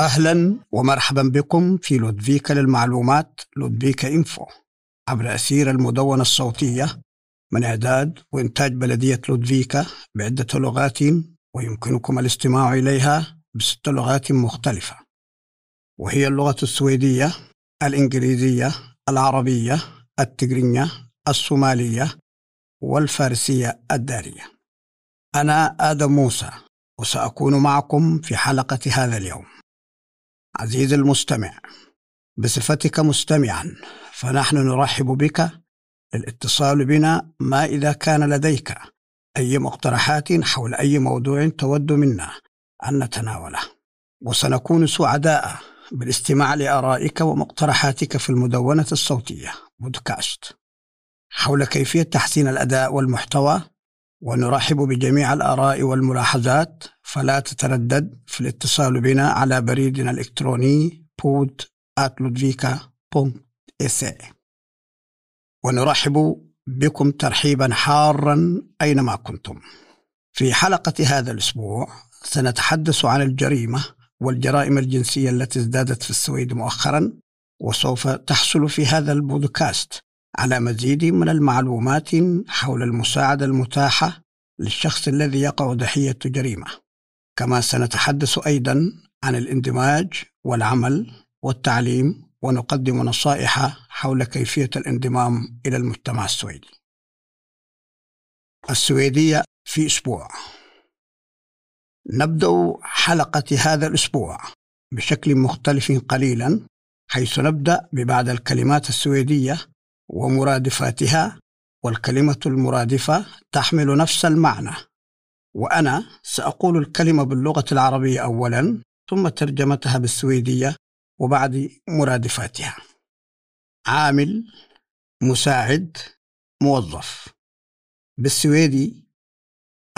أهلا ومرحبا بكم في لودفيكا للمعلومات لودفيكا إنفو. عبر أثير المدونة الصوتية من إعداد وإنتاج بلدية لودفيكا بعدة لغات ويمكنكم الاستماع إليها بست لغات مختلفة. وهي اللغة السويدية الإنجليزية العربية التجرينية الصومالية والفارسية الدارية. أنا آدم موسى وسأكون معكم في حلقة هذا اليوم. عزيزي المستمع بصفتك مستمعا فنحن نرحب بك للاتصال بنا ما إذا كان لديك أي مقترحات حول أي موضوع تود منا أن نتناوله. وسنكون سعداء بالاستماع لآرائك ومقترحاتك في المدونة الصوتية بودكاست. حول كيفية تحسين الأداء والمحتوى ونرحب بجميع الآراء والملاحظات فلا تتردد في الاتصال بنا على بريدنا الإلكتروني بود ونرحب بكم ترحيبا حارا أينما كنتم. في حلقة هذا الأسبوع سنتحدث عن الجريمة والجرائم الجنسية التي ازدادت في السويد مؤخرا وسوف تحصل في هذا البودكاست. على مزيد من المعلومات حول المساعدة المتاحة للشخص الذي يقع ضحية جريمة. كما سنتحدث أيضا عن الاندماج والعمل والتعليم ونقدم نصائح حول كيفية الانضمام إلى المجتمع السويدي. السويدية في أسبوع. نبدأ حلقة هذا الأسبوع بشكل مختلف قليلا حيث نبدأ ببعض الكلمات السويدية ومرادفاتها والكلمة المرادفة تحمل نفس المعنى. وأنا سأقول الكلمة باللغة العربية أولا ثم ترجمتها بالسويدية وبعد مرادفاتها. عامل مساعد موظف. بالسويدي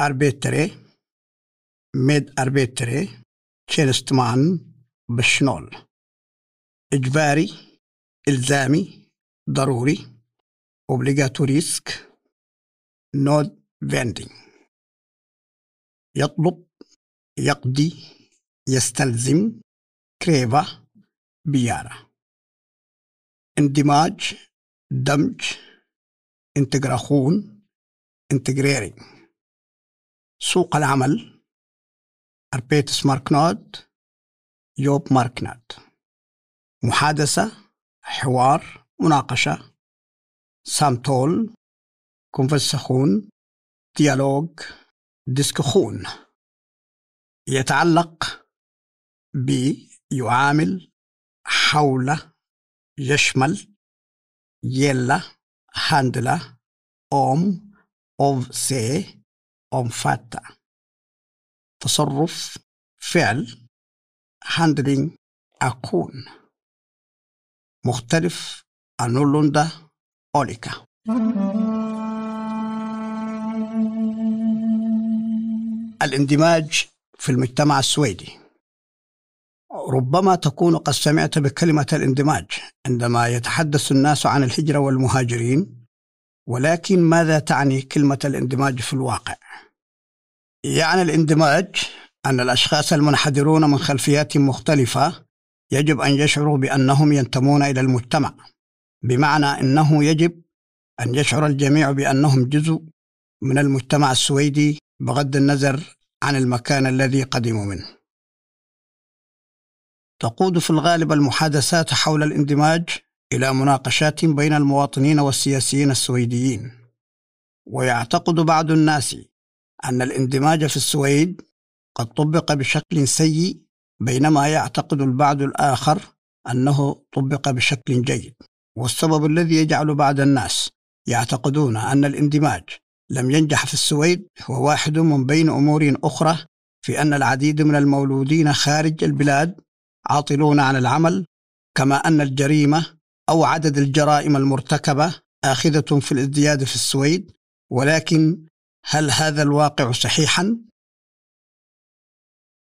arbetare medarbetare tjänsteman personal. إجباري إلزامي ضروري nödvändig يطلب يقضي يستلزم kräva begära. اندماج دمج integration integrering سوق العمل arbetsmarknad jobbmarknad. محادثة حوار مناقشة. samtal konversation dialog diskussion يتعلق ب يعامل حول يشمل gälla handla om avse omfatta تصرف فعل handling aktion. مختلف annorlunda olika الإندماج في المجتمع السويدي. ربما تكون قد سمعت بكلمة الإندماج عندما يتحدث الناس عن الهجرة والمهاجرين ولكن ماذا تعني كلمة الإندماج في الواقع؟ يعني الإندماج أن الأشخاص المنحدرون من خلفيات مختلفة يجب أن يشعروا بأنهم ينتمون إلى المجتمع. بمعنى إنه يجب أن يشعر الجميع بأنهم جزء من المجتمع السويدي بغض النظر عن المكان الذي قدموا منه. تقود في الغالب المحادثات حول الاندماج إلى مناقشات بين المواطنين والسياسيين السويديين. ويعتقد بعض الناس أن الاندماج في السويد قد طبق بشكل سيء بينما يعتقد البعض الآخر أنه طبق بشكل جيد. والسبب الذي يجعل بعض الناس يعتقدون أن الاندماج لم ينجح في السويد هو واحد من بين أمور أخرى في أن العديد من المولودين خارج البلاد عاطلون عن العمل كما أن الجريمة أو عدد الجرائم المرتكبة آخذة في الازدياد في السويد ولكن هل هذا الواقع صحيحا؟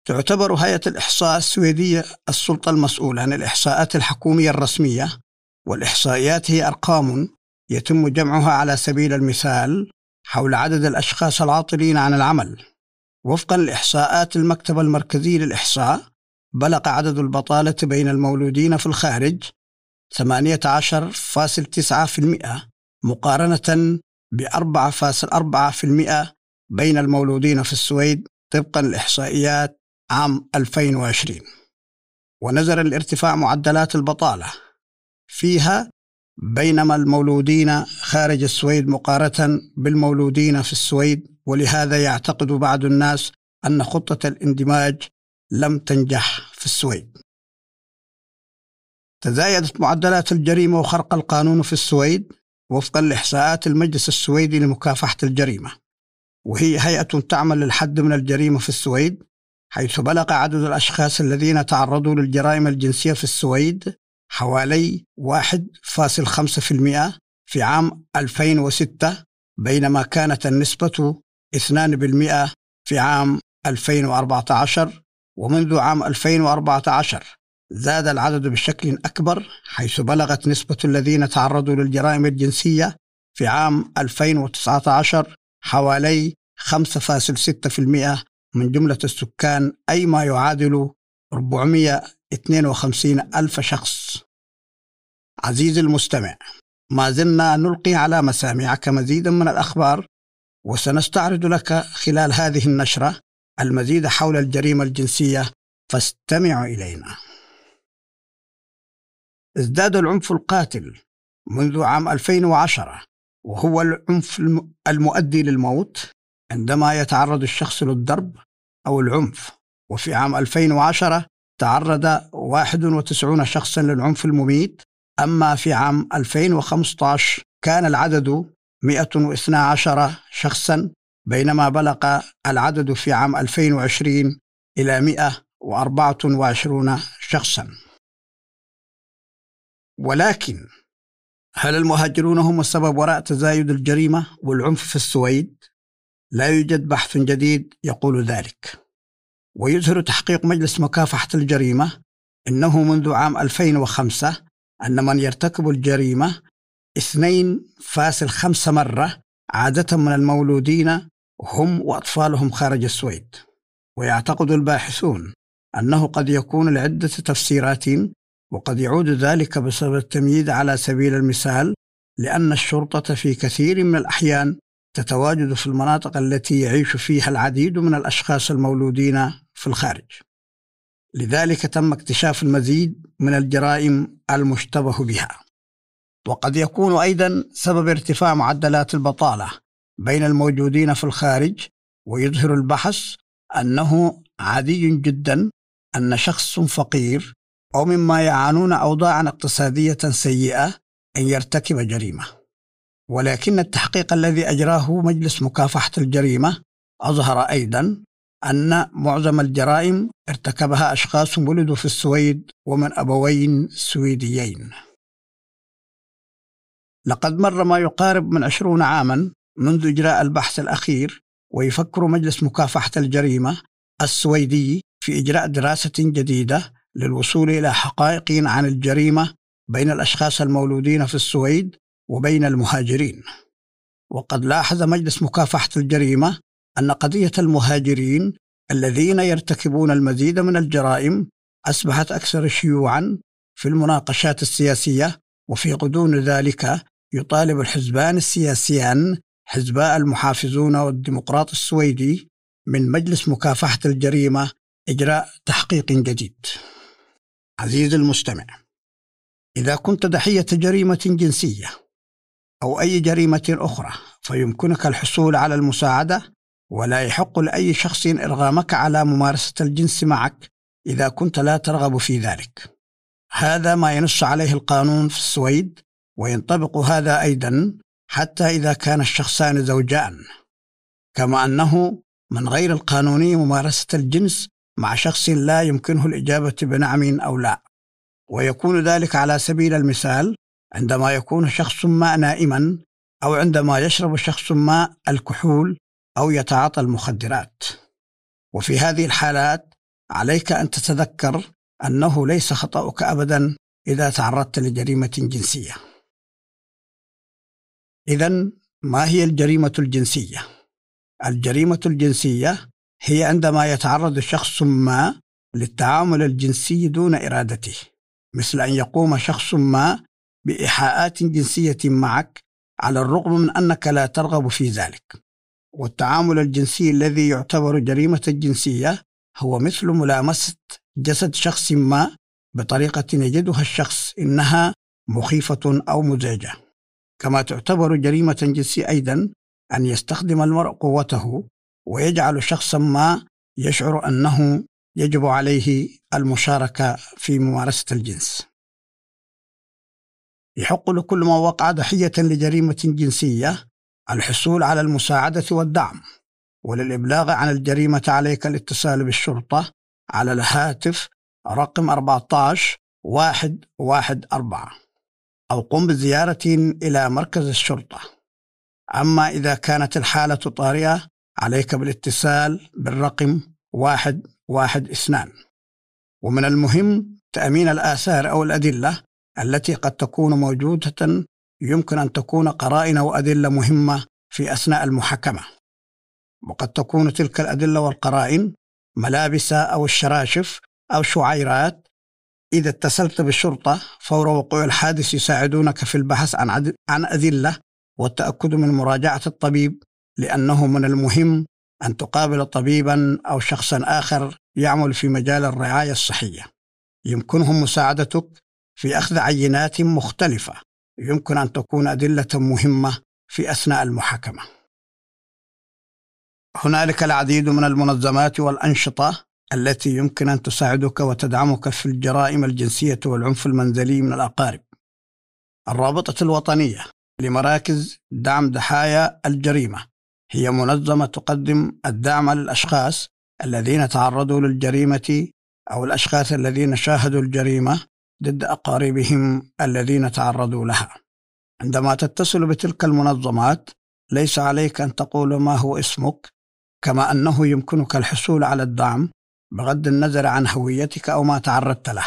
تعتبر هيئة الإحصاء السويدية السلطة المسؤولة عن الإحصاءات الحكومية الرسمية والإحصائيات هي أرقام يتم جمعها على سبيل المثال حول عدد الأشخاص العاطلين عن العمل. وفقا لإحصاءات المكتب المركزي للإحصاء بلغ عدد البطالة بين المولودين في الخارج 18.9% مقارنة ب 4.4% بين المولودين في السويد طبقا لإحصائيات عام 2020 ونزل الارتفاع معدلات البطالة. فيها بينما المولودين خارج السويد مقارنة بالمولودين في السويد ولهذا يعتقد بعض الناس أن خطة الاندماج لم تنجح في السويد. تزايدت معدلات الجريمة وخرق القانون في السويد وفقا لإحصاءات المجلس السويدي لمكافحة الجريمة. وهي هيئة تعمل للحد من الجريمة في السويد حيث بلغ عدد الأشخاص الذين تعرضوا للجرائم الجنسية في السويد حوالي 1.5% في عام 2006 بينما كانت النسبة 2% في عام 2014 ومنذ عام 2014 زاد العدد بشكل أكبر حيث بلغت نسبة الذين تعرضوا للجرائم الجنسية في عام 2019 حوالي 5.6% من جملة السكان أي ما يعادل 452 ألف شخص. عزيزي المستمع ما زلنا نلقي على مسامعك مزيدا من الأخبار وسنستعرض لك خلال هذه النشرة المزيد حول الجريمة الجنسية فاستمع إلينا. ازداد العنف القاتل منذ عام 2010 وهو العنف المؤدي للموت عندما يتعرض الشخص للضرب أو العنف. وفي عام 2010 تعرض 91 شخصا للعنف المميت أما في عام 2015 كان العدد 112 شخصا بينما بلغ العدد في عام 2020 إلى 124 شخصا ولكن هل المهاجرون هم السبب وراء تزايد الجريمة والعنف في السويد؟ لا يوجد بحث جديد يقول ذلك ويظهر تحقيق مجلس مكافحة الجريمة أنه منذ عام 2005 أن من يرتكب الجريمة 2.5 مرة عادة من المولودين هم وأطفالهم خارج السويد. ويعتقد الباحثون أنه قد يكون لعدة تفسيرات وقد يعود ذلك بسبب التمييز على سبيل المثال لأن الشرطة في كثير من الأحيان تتواجد في المناطق التي يعيش فيها العديد من الأشخاص المولودين في الخارج. لذلك تم اكتشاف المزيد من الجرائم المشتبه بها. وقد يكون أيضا سبب ارتفاع معدلات البطالة بين الموجودين في الخارج ويظهر البحث أنه عادي جدا أن شخص فقير أو مما يعانون أوضاعا اقتصادية سيئة أن يرتكب جريمة. ولكن التحقيق الذي أجراه مجلس مكافحة الجريمة أظهر أيضا أن معظم الجرائم ارتكبها أشخاص ولدوا في السويد ومن أبوين سويديين. لقد مر ما يقارب من عشرون عاما منذ إجراء البحث الأخير ويفكر مجلس مكافحة الجريمة السويدي في إجراء دراسة جديدة للوصول إلى حقائق عن الجريمة بين الأشخاص المولودين في السويد وبين المهاجرين. وقد لاحظ مجلس مكافحة الجريمة أن قضية المهاجرين الذين يرتكبون المزيد من الجرائم أصبحت أكثر شيوعا في المناقشات السياسية وفي غضون ذلك يطالب الحزبان السياسيان حزباء المحافظون والديمقراط السويدي من مجلس مكافحة الجريمة إجراء تحقيق جديد. عزيزي المستمع إذا كنت ضحية جريمة جنسية أو أي جريمة أخرى فيمكنك الحصول على المساعدة ولا يحق لأي شخص إرغامك على ممارسة الجنس معك إذا كنت لا ترغب في ذلك. هذا ما ينص عليه القانون في السويد وينطبق هذا أيضا حتى إذا كان الشخصان زوجان. كما أنه من غير القانوني ممارسة الجنس مع شخص لا يمكنه الإجابة بنعم أو لا. ويكون ذلك على سبيل المثال عندما يكون شخص ما نائما أو عندما يشرب شخص ما الكحول أو يتعاطى المخدرات. وفي هذه الحالات عليك أن تتذكر أنه ليس خطأك أبدا إذا تعرضت لجريمة جنسية. إذا ما هي الجريمة الجنسية؟ الجريمة الجنسية هي عندما يتعرض شخص ما للتعامل الجنسي دون إرادته مثل أن يقوم شخص ما بإيحاءات جنسية معك على الرغم من أنك لا ترغب في ذلك. والتعامل الجنسي الذي يعتبر جريمة جنسية هو مثل ملامسة جسد شخص ما بطريقة يجدها الشخص إنها مخيفة أو مزعجة. كما تعتبر جريمة جنسية أيضا أن يستخدم المرء قوته ويجعل شخصا ما يشعر أنه يجب عليه المشاركة في ممارسة الجنس. يحق لكل من وقع ضحية لجريمة جنسية الحصول على المساعدة والدعم وللإبلاغ عن الجريمة عليك الاتصال بالشرطة على الهاتف رقم 14 واحد واحد أربعة أو قم بزيارة إلى مركز الشرطة. أما إذا كانت الحالة طارئة عليك بالاتصال بالرقم واحد واحد اثنان. ومن المهم تأمين الآثار أو الأدلة التي قد تكون موجودة يمكن أن تكون قرائن وأدلة مهمة في أثناء المحاكمة. وقد تكون تلك الأدلة والقرائن ملابس أو الشراشف أو شعيرات. إذا اتصلت بالشرطة فور وقوع الحادث يساعدونك في البحث عن عن أدلة والتأكد من مراجعة الطبيب لأنه من المهم أن تقابل طبيبا أو شخصا آخر يعمل في مجال الرعاية الصحية. يمكنهم مساعدتك في أخذ عينات مختلفة. يمكن أن تكون أدلة مهمة في أثناء المحاكمة. هنالك العديد من المنظمات والأنشطة التي يمكن أن تساعدك وتدعمك في الجرائم الجنسية والعنف المنزلي من الأقارب. الرابطة الوطنية لمراكز دعم ضحايا الجريمة هي منظمة تقدم الدعم للأشخاص الذين تعرضوا للجريمة أو الأشخاص الذين شاهدوا الجريمة ضد أقاربهم الذين تعرضوا لها. عندما تتصل بتلك المنظمات ليس عليك أن تقول ما هو اسمك كما أنه يمكنك الحصول على الدعم بغض النظر عن هويتك أو ما تعرضت له.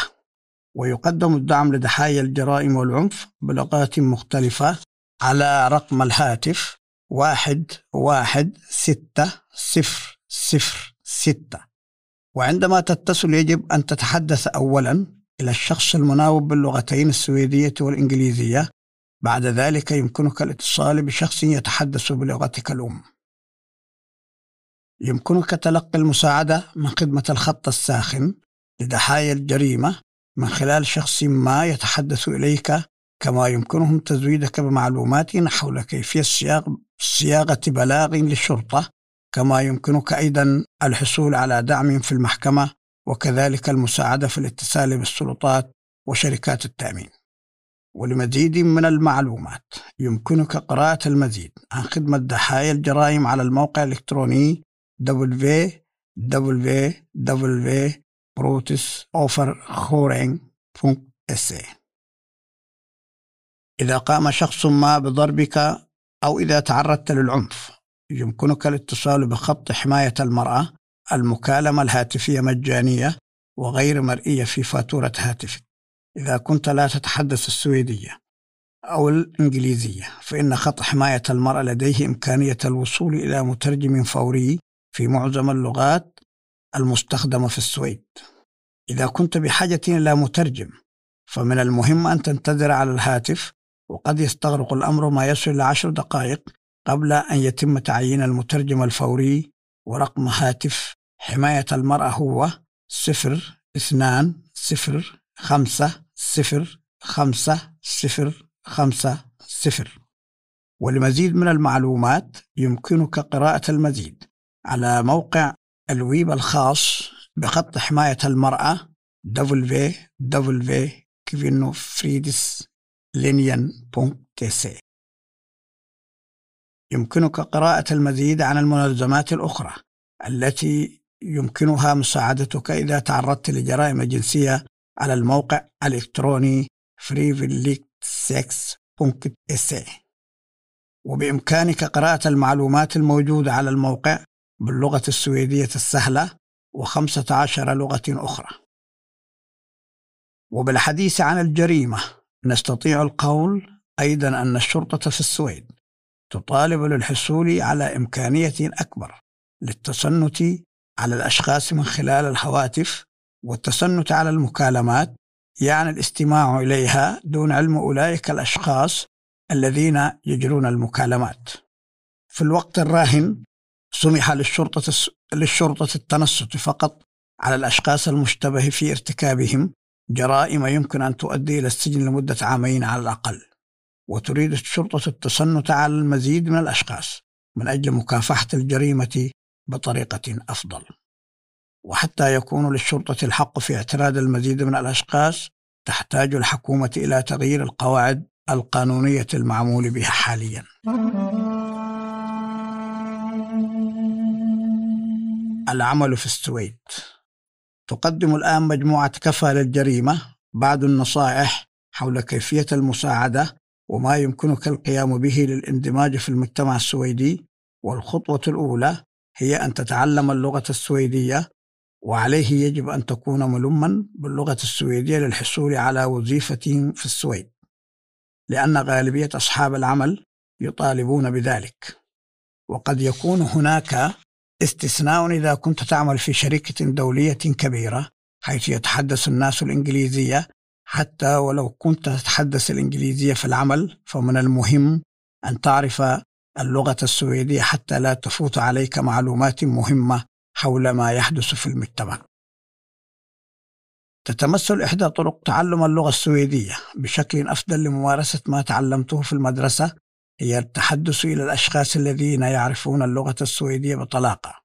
ويقدم الدعم لضحايا الجرائم والعنف بلغات مختلفة على رقم الهاتف واحد واحد ستة صفر صفر ستة. وعندما تتصل يجب أن تتحدث أولا إلى الشخص المناوب باللغتين السويدية والإنجليزية. بعد ذلك يمكنك الاتصال بشخص يتحدث بلغتك الأم. يمكنك تلقي المساعدة من خدمة الخط الساخن لضحايا الجريمة من خلال شخص ما يتحدث إليك كما يمكنهم تزويدك بمعلومات حول كيفية صياغة بلاغ للشرطة. كما يمكنك أيضا الحصول على دعم في المحكمة وكذلك المساعدة في الاتصال بالسلطات وشركات التأمين. ولمزيد من المعلومات يمكنك قراءة المزيد عن خدمة ضحايا الجرائم على الموقع الإلكتروني www.protisofferhoring.se إذا قام شخص ما بضربك أو إذا تعرضت للعنف يمكنك الاتصال بخط حماية المرأة المكالمة الهاتفية مجانية وغير مرئية في فاتورة هاتفك إذا كنت لا تتحدث السويدية أو الإنجليزية فإن خط حماية المرأة لديه إمكانية الوصول إلى مترجم فوري في معظم اللغات المستخدمة في السويد. إذا كنت بحاجة إلى مترجم فمن المهم أن تنتظر على الهاتف وقد يستغرق الأمر ما يصل إلى عشر دقائق قبل أن يتم تعيين المترجم الفوري ورقم هاتف حماية المرأة هو صفر اثنان صفر خمسة صفر خمسة صفر خمسة صفر. ولمزيد من المعلومات يمكنك قراءة المزيد على موقع الويب الخاص بخط حماية المرأة www.kvinnofridslinjen.se يمكنك قراءة المزيد عن المنظمات الأخرى التي يمكنها مساعدتك إذا تعرضت لجرائم جنسية على الموقع الإلكتروني freevilligsex.se وبإمكانك قراءة المعلومات الموجودة على الموقع باللغة السويدية السهلة وخمسة عشر لغة أخرى. وبالحديث عن الجريمة نستطيع القول أيضا أن الشرطة في السويد تطالب للحصول على إمكانية أكبر للتصنت على الأشخاص من خلال الهواتف والتسنت على المكالمات يعني الاستماع إليها دون علم أولئك الأشخاص الذين يجرون المكالمات. في الوقت الراهن سمح للشرطة للشرطة التنصت فقط على الأشخاص المشتبه في ارتكابهم جرائم يمكن أن تؤدي إلى السجن لمدة عامين على الأقل. وتريد الشرطة التسنت على المزيد من الأشخاص من أجل مكافحة الجريمة بطريقة أفضل. وحتى يكون للشرطة الحق في اعتراض المزيد من الأشخاص تحتاج الحكومة إلى تغيير القواعد القانونية المعمول بها حاليا. العمل في السويد. تقدم الآن مجموعة كفى للجريمة بعض النصائح حول كيفية المساعدة وما يمكنك القيام به للاندماج في المجتمع السويدي والخطوة الأولى هي أن تتعلم اللغة السويدية وعليه يجب أن تكون ملما باللغة السويدية للحصول على وظيفة في السويد لأن غالبية أصحاب العمل يطالبون بذلك. وقد يكون هناك استثناء إذا كنت تعمل في شركة دولية كبيرة حيث يتحدث الناس الإنجليزية حتى ولو كنت تتحدث الإنجليزية في العمل فمن المهم أن تعرف اللغة السويدية حتى لا تفوت عليك معلومات مهمة حول ما يحدث في المجتمع. تتمثل إحدى طرق تعلم اللغة السويدية بشكل أفضل لممارسة ما تعلمته في المدرسة هي التحدث إلى الأشخاص الذين يعرفون اللغة السويدية بطلاقة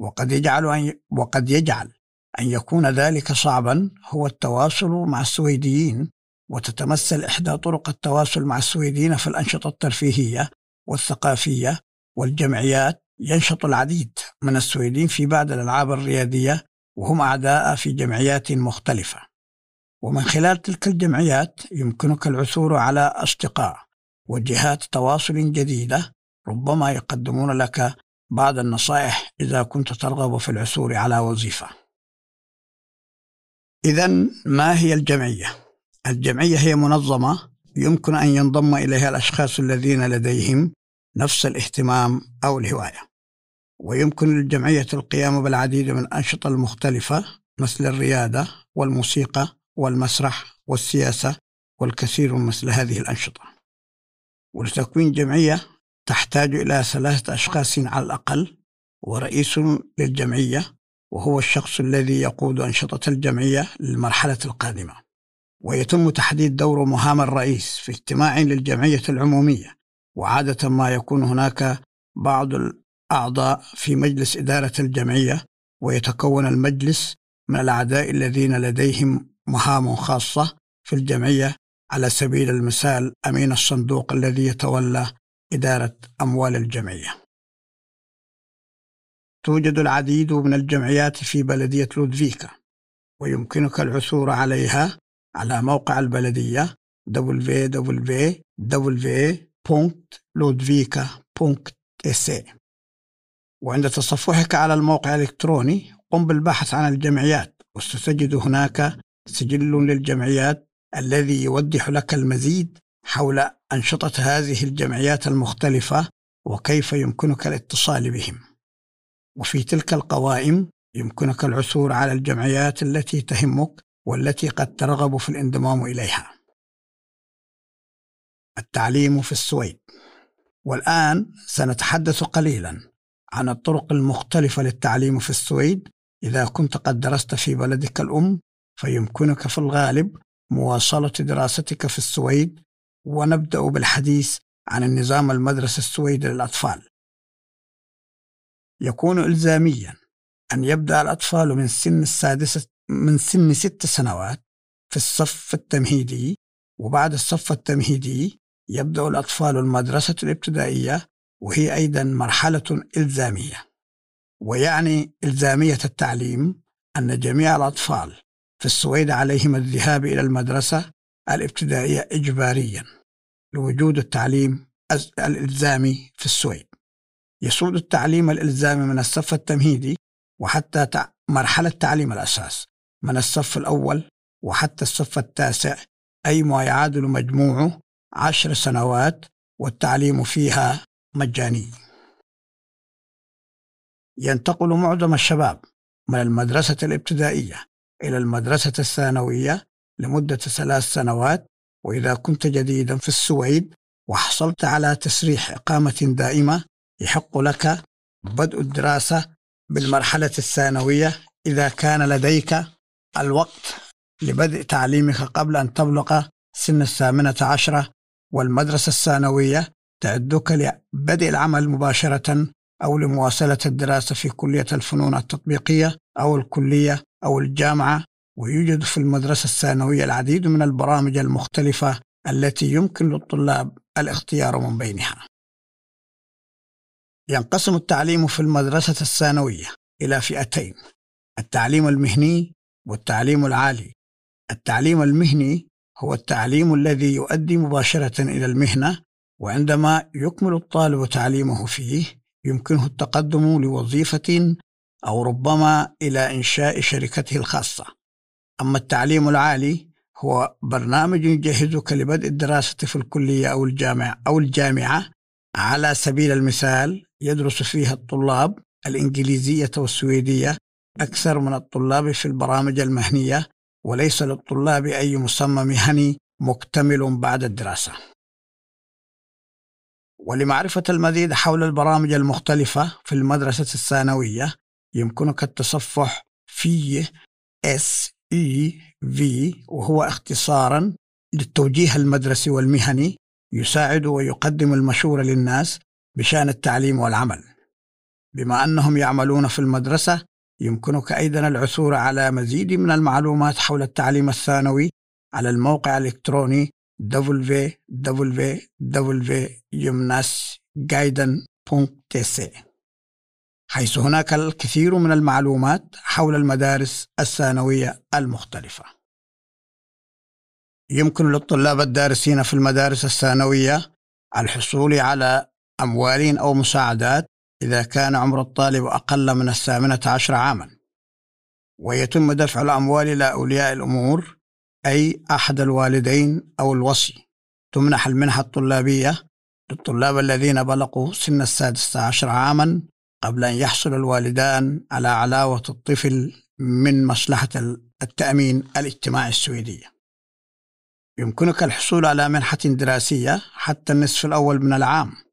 وقد يجعل أن وقد يجعل أن يكون ذلك صعبا هو التواصل مع السويديين وتتمثل إحدى طرق التواصل مع السويديين في الأنشطة الترفيهية والثقافية والجمعيات ينشط العديد من السويديين في بعض الألعاب الرياضية وهم أعداء في جمعيات مختلفة ومن خلال تلك الجمعيات يمكنك العثور على أصدقاء وجهات تواصل جديدة ربما يقدمون لك بعض النصائح إذا كنت ترغب في العثور على وظيفة. إذا ما هي الجمعية؟ الجمعية هي منظمة يمكن أن ينضم إليها الأشخاص الذين لديهم نفس الاهتمام أو الهواية. ويمكن للجمعية القيام بالعديد من الأنشطة المختلفة مثل الريادة والموسيقى والمسرح والسياسة والكثير من مثل هذه الأنشطة. ولتكوين جمعية تحتاج إلى ثلاثة أشخاص على الأقل ورئيس للجمعية وهو الشخص الذي يقود أنشطة الجمعية للمرحلة القادمة. ويتم تحديد دور مهام الرئيس في اجتماع للجمعية العمومية. وعادة ما يكون هناك بعض الأعضاء في مجلس إدارة الجمعية ويتكون المجلس من الأعداء الذين لديهم مهام خاصة في الجمعية على سبيل المثال أمين الصندوق الذي يتولى إدارة أموال الجمعية. توجد العديد من الجمعيات في بلدية لودفيكا ويمكنك العثور عليها على موقع البلدية www.ludvika.se وعند تصفحك على الموقع الإلكتروني قم بالبحث عن الجمعيات وستجد هناك سجل للجمعيات الذي يوضح لك المزيد حول أنشطة هذه الجمعيات المختلفة وكيف يمكنك الاتصال بهم. وفي تلك القوائم يمكنك العثور على الجمعيات التي تهمك والتي قد ترغب في الانضمام إليها. التعليم في السويد. والآن سنتحدث قليلا عن الطرق المختلفة للتعليم في السويد. إذا كنت قد درست في بلدك الأم فيمكنك في الغالب مواصلة دراستك في السويد. ونبدأ بالحديث عن النظام المدرسة السويدي للأطفال. يكون إلزاميا أن يبدأ الأطفال من سن السادسة من سن ست سنوات في الصف التمهيدي وبعد الصف التمهيدي يبدأ الأطفال المدرسة الابتدائية وهي أيضا مرحلة إلزامية. ويعني إلزامية التعليم أن جميع الأطفال في السويد عليهم الذهاب إلى المدرسة الابتدائية إجباريا لوجود التعليم الإلزامي في السويد. يسود التعليم الإلزامي من الصف التمهيدي وحتى مرحلة تعليم الأساس من الصف الأول وحتى الصف التاسع أي ما يعادل مجموعه عشر سنوات والتعليم فيها مجاني. ينتقل معظم الشباب من المدرسة الابتدائية إلى المدرسة الثانوية لمدة ثلاث سنوات وإذا كنت جديدا في السويد وحصلت على تسريح إقامة دائمة يحق لك بدء الدراسة بالمرحلة الثانوية إذا كان لديك الوقت لبدء تعليمك قبل أن تبلغ سن الثامنة عشرة والمدرسة الثانوية تعدك لبدء العمل مباشرة أو لمواصلة الدراسة في كلية الفنون التطبيقية أو الكلية أو الجامعة ويوجد في المدرسة الثانوية العديد من البرامج المختلفة التي يمكن للطلاب الاختيار من بينها. ينقسم التعليم في المدرسة الثانوية إلى فئتين: التعليم المهني والتعليم العالي. التعليم المهني هو التعليم الذي يؤدي مباشرة إلى المهنة وعندما يكمل الطالب تعليمه فيه يمكنه التقدم لوظيفة أو ربما إلى إنشاء شركته الخاصة. أما التعليم العالي هو برنامج يجهزك لبدء الدراسة في الكلية أو الجامعة أو الجامعة على سبيل المثال يدرس فيها الطلاب الإنجليزية والسويدية أكثر من الطلاب في البرامج المهنية وليس للطلاب أي مسمى مهني مكتمل بعد الدراسة. ولمعرفة المزيد حول البرامج المختلفة في المدرسة الثانوية يمكنك التصفح في اس اي في وهو اختصارا للتوجيه المدرسي والمهني يساعد ويقدم المشورة للناس بشأن التعليم والعمل. بما أنهم يعملون في المدرسة يمكنك أيضا العثور على مزيد من المعلومات حول التعليم الثانوي على الموقع الإلكتروني www.gymnasguiden.tc حيث هناك الكثير من المعلومات حول المدارس الثانوية المختلفة. يمكن للطلاب الدارسين في المدارس الثانوية الحصول على أموال أو مساعدات إذا كان عمر الطالب أقل من الثامنة عشر عاما. ويتم دفع الأموال إلى أولياء الأمور أي أحد الوالدين أو الوصي. تمنح المنحة الطلابية للطلاب الذين بلغوا سن السادسة عشر عاما قبل أن يحصل الوالدان على علاوة الطفل من مصلحة التأمين الاجتماعي السويدية. يمكنك الحصول على منحة دراسية حتى النصف الأول من العام.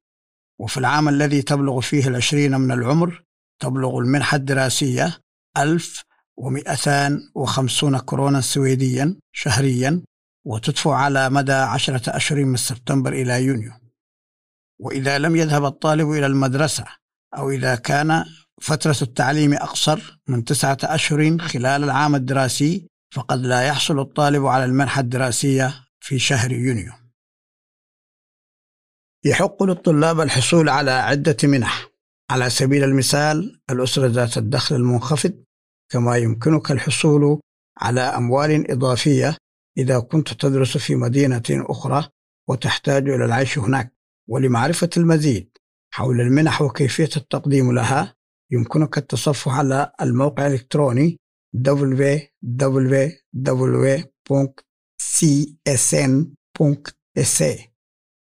وفي العام الذي تبلغ فيه العشرين من العمر تبلغ المنحة الدراسية ألف ومئتان وخمسون كورونا سويديا شهريا وتدفع على مدى عشرة أشهر من سبتمبر إلى يونيو. وإذا لم يذهب الطالب إلى المدرسة أو إذا كان فترة التعليم أقصر من تسعة أشهر خلال العام الدراسي فقد لا يحصل الطالب على المنحة الدراسية في شهر يونيو. يحق للطلاب الحصول على عدة منح. على سبيل المثال الأسرة ذات الدخل المنخفض كما يمكنك الحصول على أموال إضافية إذا كنت تدرس في مدينة أخرى وتحتاج إلى العيش هناك. ولمعرفة المزيد حول المنح وكيفية التقديم لها يمكنك التصفح على الموقع الإلكتروني www.csn.sa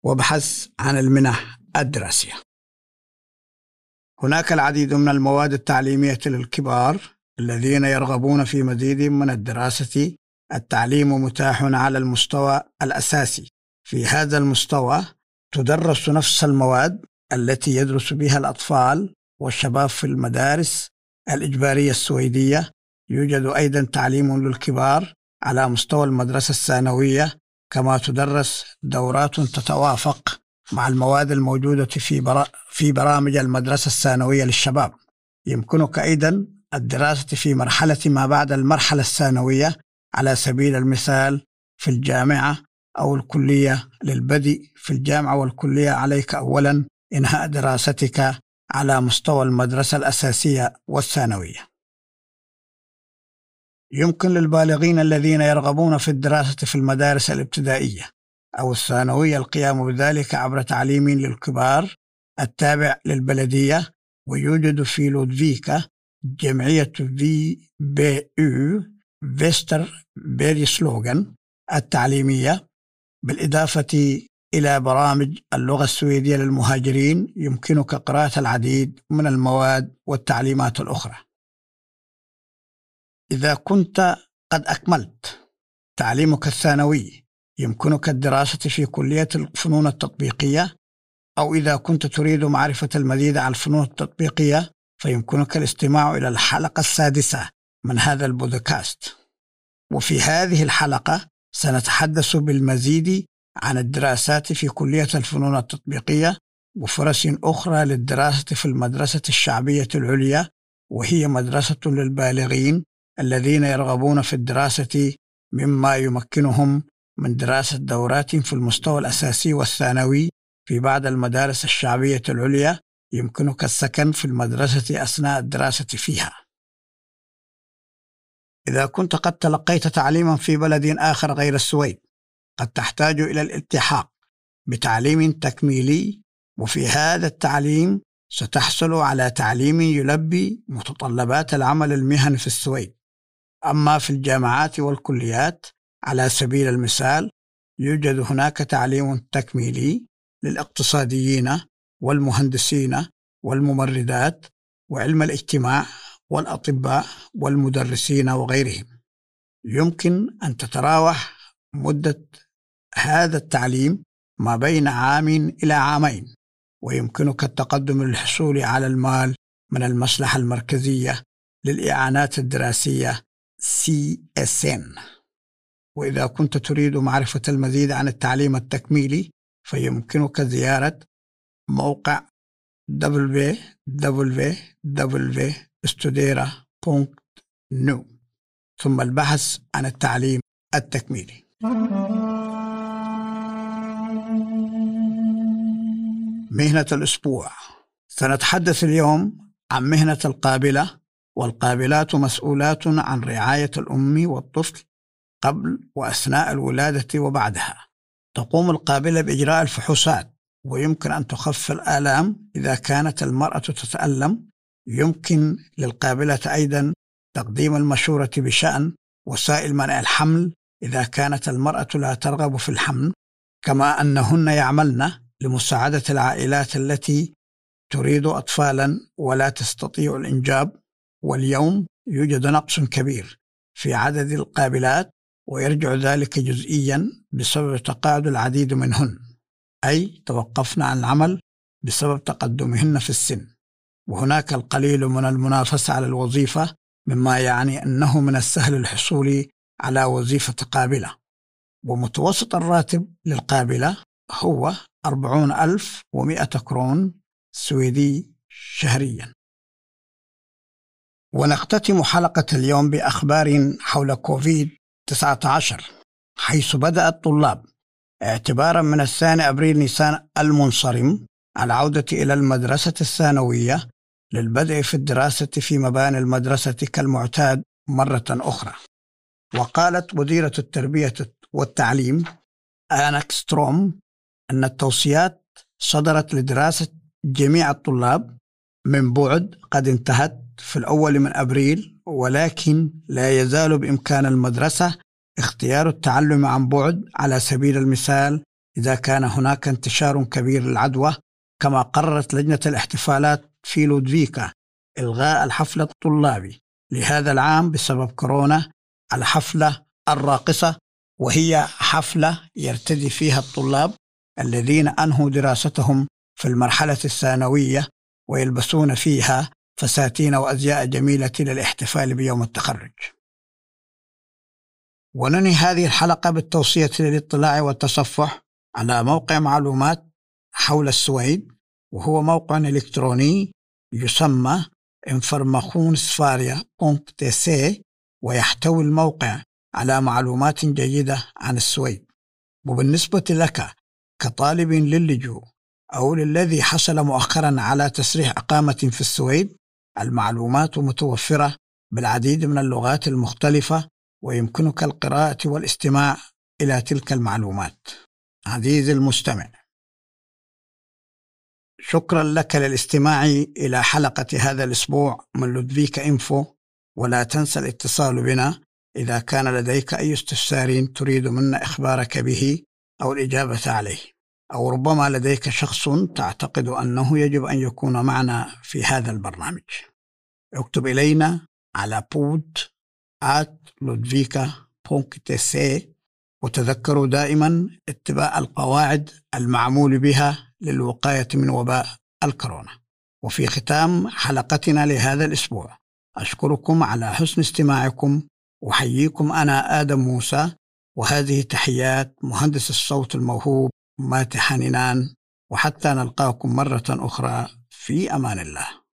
وابحث عن المنح الدراسية. هناك العديد من المواد التعليمية للكبار الذين يرغبون في مزيد من الدراسة. التعليم متاح على المستوى الأساسي. في هذا المستوى تدرس نفس المواد التي يدرس بها الأطفال والشباب في المدارس الإجبارية السويدية. يوجد أيضا تعليم للكبار على مستوى المدرسة الثانوية كما تدرس دورات تتوافق مع المواد الموجودة في, برا في برامج المدرسة الثانوية للشباب يمكنك أيضا الدراسة في مرحلة ما بعد المرحلة الثانوية على سبيل المثال في الجامعة أو الكلية للبدء في الجامعة والكلية عليك أولا إنهاء دراستك على مستوى المدرسة الأساسية والثانوية. يمكن للبالغين الذين يرغبون في الدراسة في المدارس الابتدائية أو الثانوية القيام بذلك عبر تعليم للكبار التابع للبلدية ويوجد في لودفيكا جمعية في بي يو فيستر بيري سلوغان التعليمية بالإضافة إلى برامج اللغة السويدية للمهاجرين يمكنك قراءة العديد من المواد والتعليمات الأخرى. إذا كنت قد أكملت تعليمك الثانوي يمكنك الدراسة في كلية الفنون التطبيقية أو إذا كنت تريد معرفة المزيد عن الفنون التطبيقية فيمكنك الاستماع إلى الحلقة السادسة من هذا البودكاست. وفي هذه الحلقة سنتحدث بالمزيد عن الدراسات في كلية الفنون التطبيقية وفرص أخرى للدراسة في المدرسة الشعبية العليا وهي مدرسة للبالغين الذين يرغبون في الدراسة مما يمكنهم من دراسة دورات في المستوى الأساسي والثانوي في بعض المدارس الشعبية العليا يمكنك السكن في المدرسة أثناء الدراسة فيها. إذا كنت قد تلقيت تعليما في بلد آخر غير السويد قد تحتاج إلى الالتحاق بتعليم تكميلي وفي هذا التعليم ستحصل على تعليم يلبي متطلبات العمل المهني في السويد أما في الجامعات والكليات على سبيل المثال يوجد هناك تعليم تكميلي للاقتصاديين والمهندسين والممرضات وعلم الاجتماع والأطباء والمدرسين وغيرهم. يمكن أن تتراوح مدة هذا التعليم ما بين عام إلى عامين ويمكنك التقدم للحصول على المال من المصلحة المركزية للإعانات الدراسية CSN وإذا كنت تريد معرفة المزيد عن التعليم التكميلي فيمكنك زيارة موقع www.studera.nu ثم البحث عن التعليم التكميلي. مهنة الأسبوع. سنتحدث اليوم عن مهنة القابلة والقابلات مسؤولات عن رعاية الأم والطفل قبل وأثناء الولادة وبعدها. تقوم القابلة بإجراء الفحوصات ويمكن أن تخفف الآلام إذا كانت المرأة تتألم. يمكن للقابلة أيضا تقديم المشورة بشأن وسائل منع الحمل إذا كانت المرأة لا ترغب في الحمل كما أنهن يعملن لمساعدة العائلات التي تريد أطفالا ولا تستطيع الإنجاب. واليوم يوجد نقص كبير في عدد القابلات ويرجع ذلك جزئيا بسبب تقاعد العديد منهن أي توقفن عن العمل بسبب تقدمهن في السن. وهناك القليل من المنافسة على الوظيفة مما يعني أنه من السهل الحصول على وظيفة قابلة. ومتوسط الراتب للقابلة هو أربعون ألف ومائة كرون سويدي شهريا. ونختتم حلقة اليوم بأخبار حول كوفيد 19 حيث بدأ الطلاب اعتبارا من الثاني أبريل نيسان المنصرم العودة إلى المدرسة الثانوية للبدء في الدراسة في مباني المدرسة كالمعتاد مرة أخرى. وقالت وزيرة التربية والتعليم آنك ستروم أن التوصيات صدرت لدراسة جميع الطلاب من بعد قد انتهت في الأول من أبريل ولكن لا يزال بإمكان المدرسة اختيار التعلم عن بعد على سبيل المثال إذا كان هناك انتشار كبير للعدوى كما قررت لجنة الاحتفالات في لودفيكا إلغاء الحفل الطلابي. لهذا العام بسبب كورونا الحفلة الراقصة وهي حفلة يرتدي فيها الطلاب الذين أنهوا دراستهم في المرحلة الثانوية ويلبسون فيها فساتين وأزياء جميلة للاحتفال بيوم التخرج. وننهي هذه الحلقة بالتوصية للاطلاع والتصفح على موقع معلومات حول السويد وهو موقع إلكتروني يسمى informationsfaria.tc ويحتوي الموقع على معلومات جيدة عن السويد. وبالنسبة لك كطالب للجوء أو للذي حصل مؤخرا على تسريح إقامة في السويد المعلومات متوفرة بالعديد من اللغات المختلفة ويمكنك القراءة والاستماع إلى تلك المعلومات. عزيزي المستمع. شكرا لك للاستماع إلى حلقة هذا الأسبوع من لودفيك إنفو ولا تنسى الاتصال بنا إذا كان لديك أي استفسار تريد منا إخبارك به أو الإجابة عليه. أو ربما لديك شخص تعتقد أنه يجب أن يكون معنا في هذا البرنامج. اكتب إلينا على بود آت لودفيكا وتذكروا دائما اتباع القواعد المعمول بها للوقاية من وباء الكورونا. وفي ختام حلقتنا لهذا الأسبوع أشكركم على حسن استماعكم أحييكم أنا آدم موسى وهذه تحيات مهندس الصوت الموهوب ماتي حنينان وحتى نلقاكم مرة أخرى في أمان الله.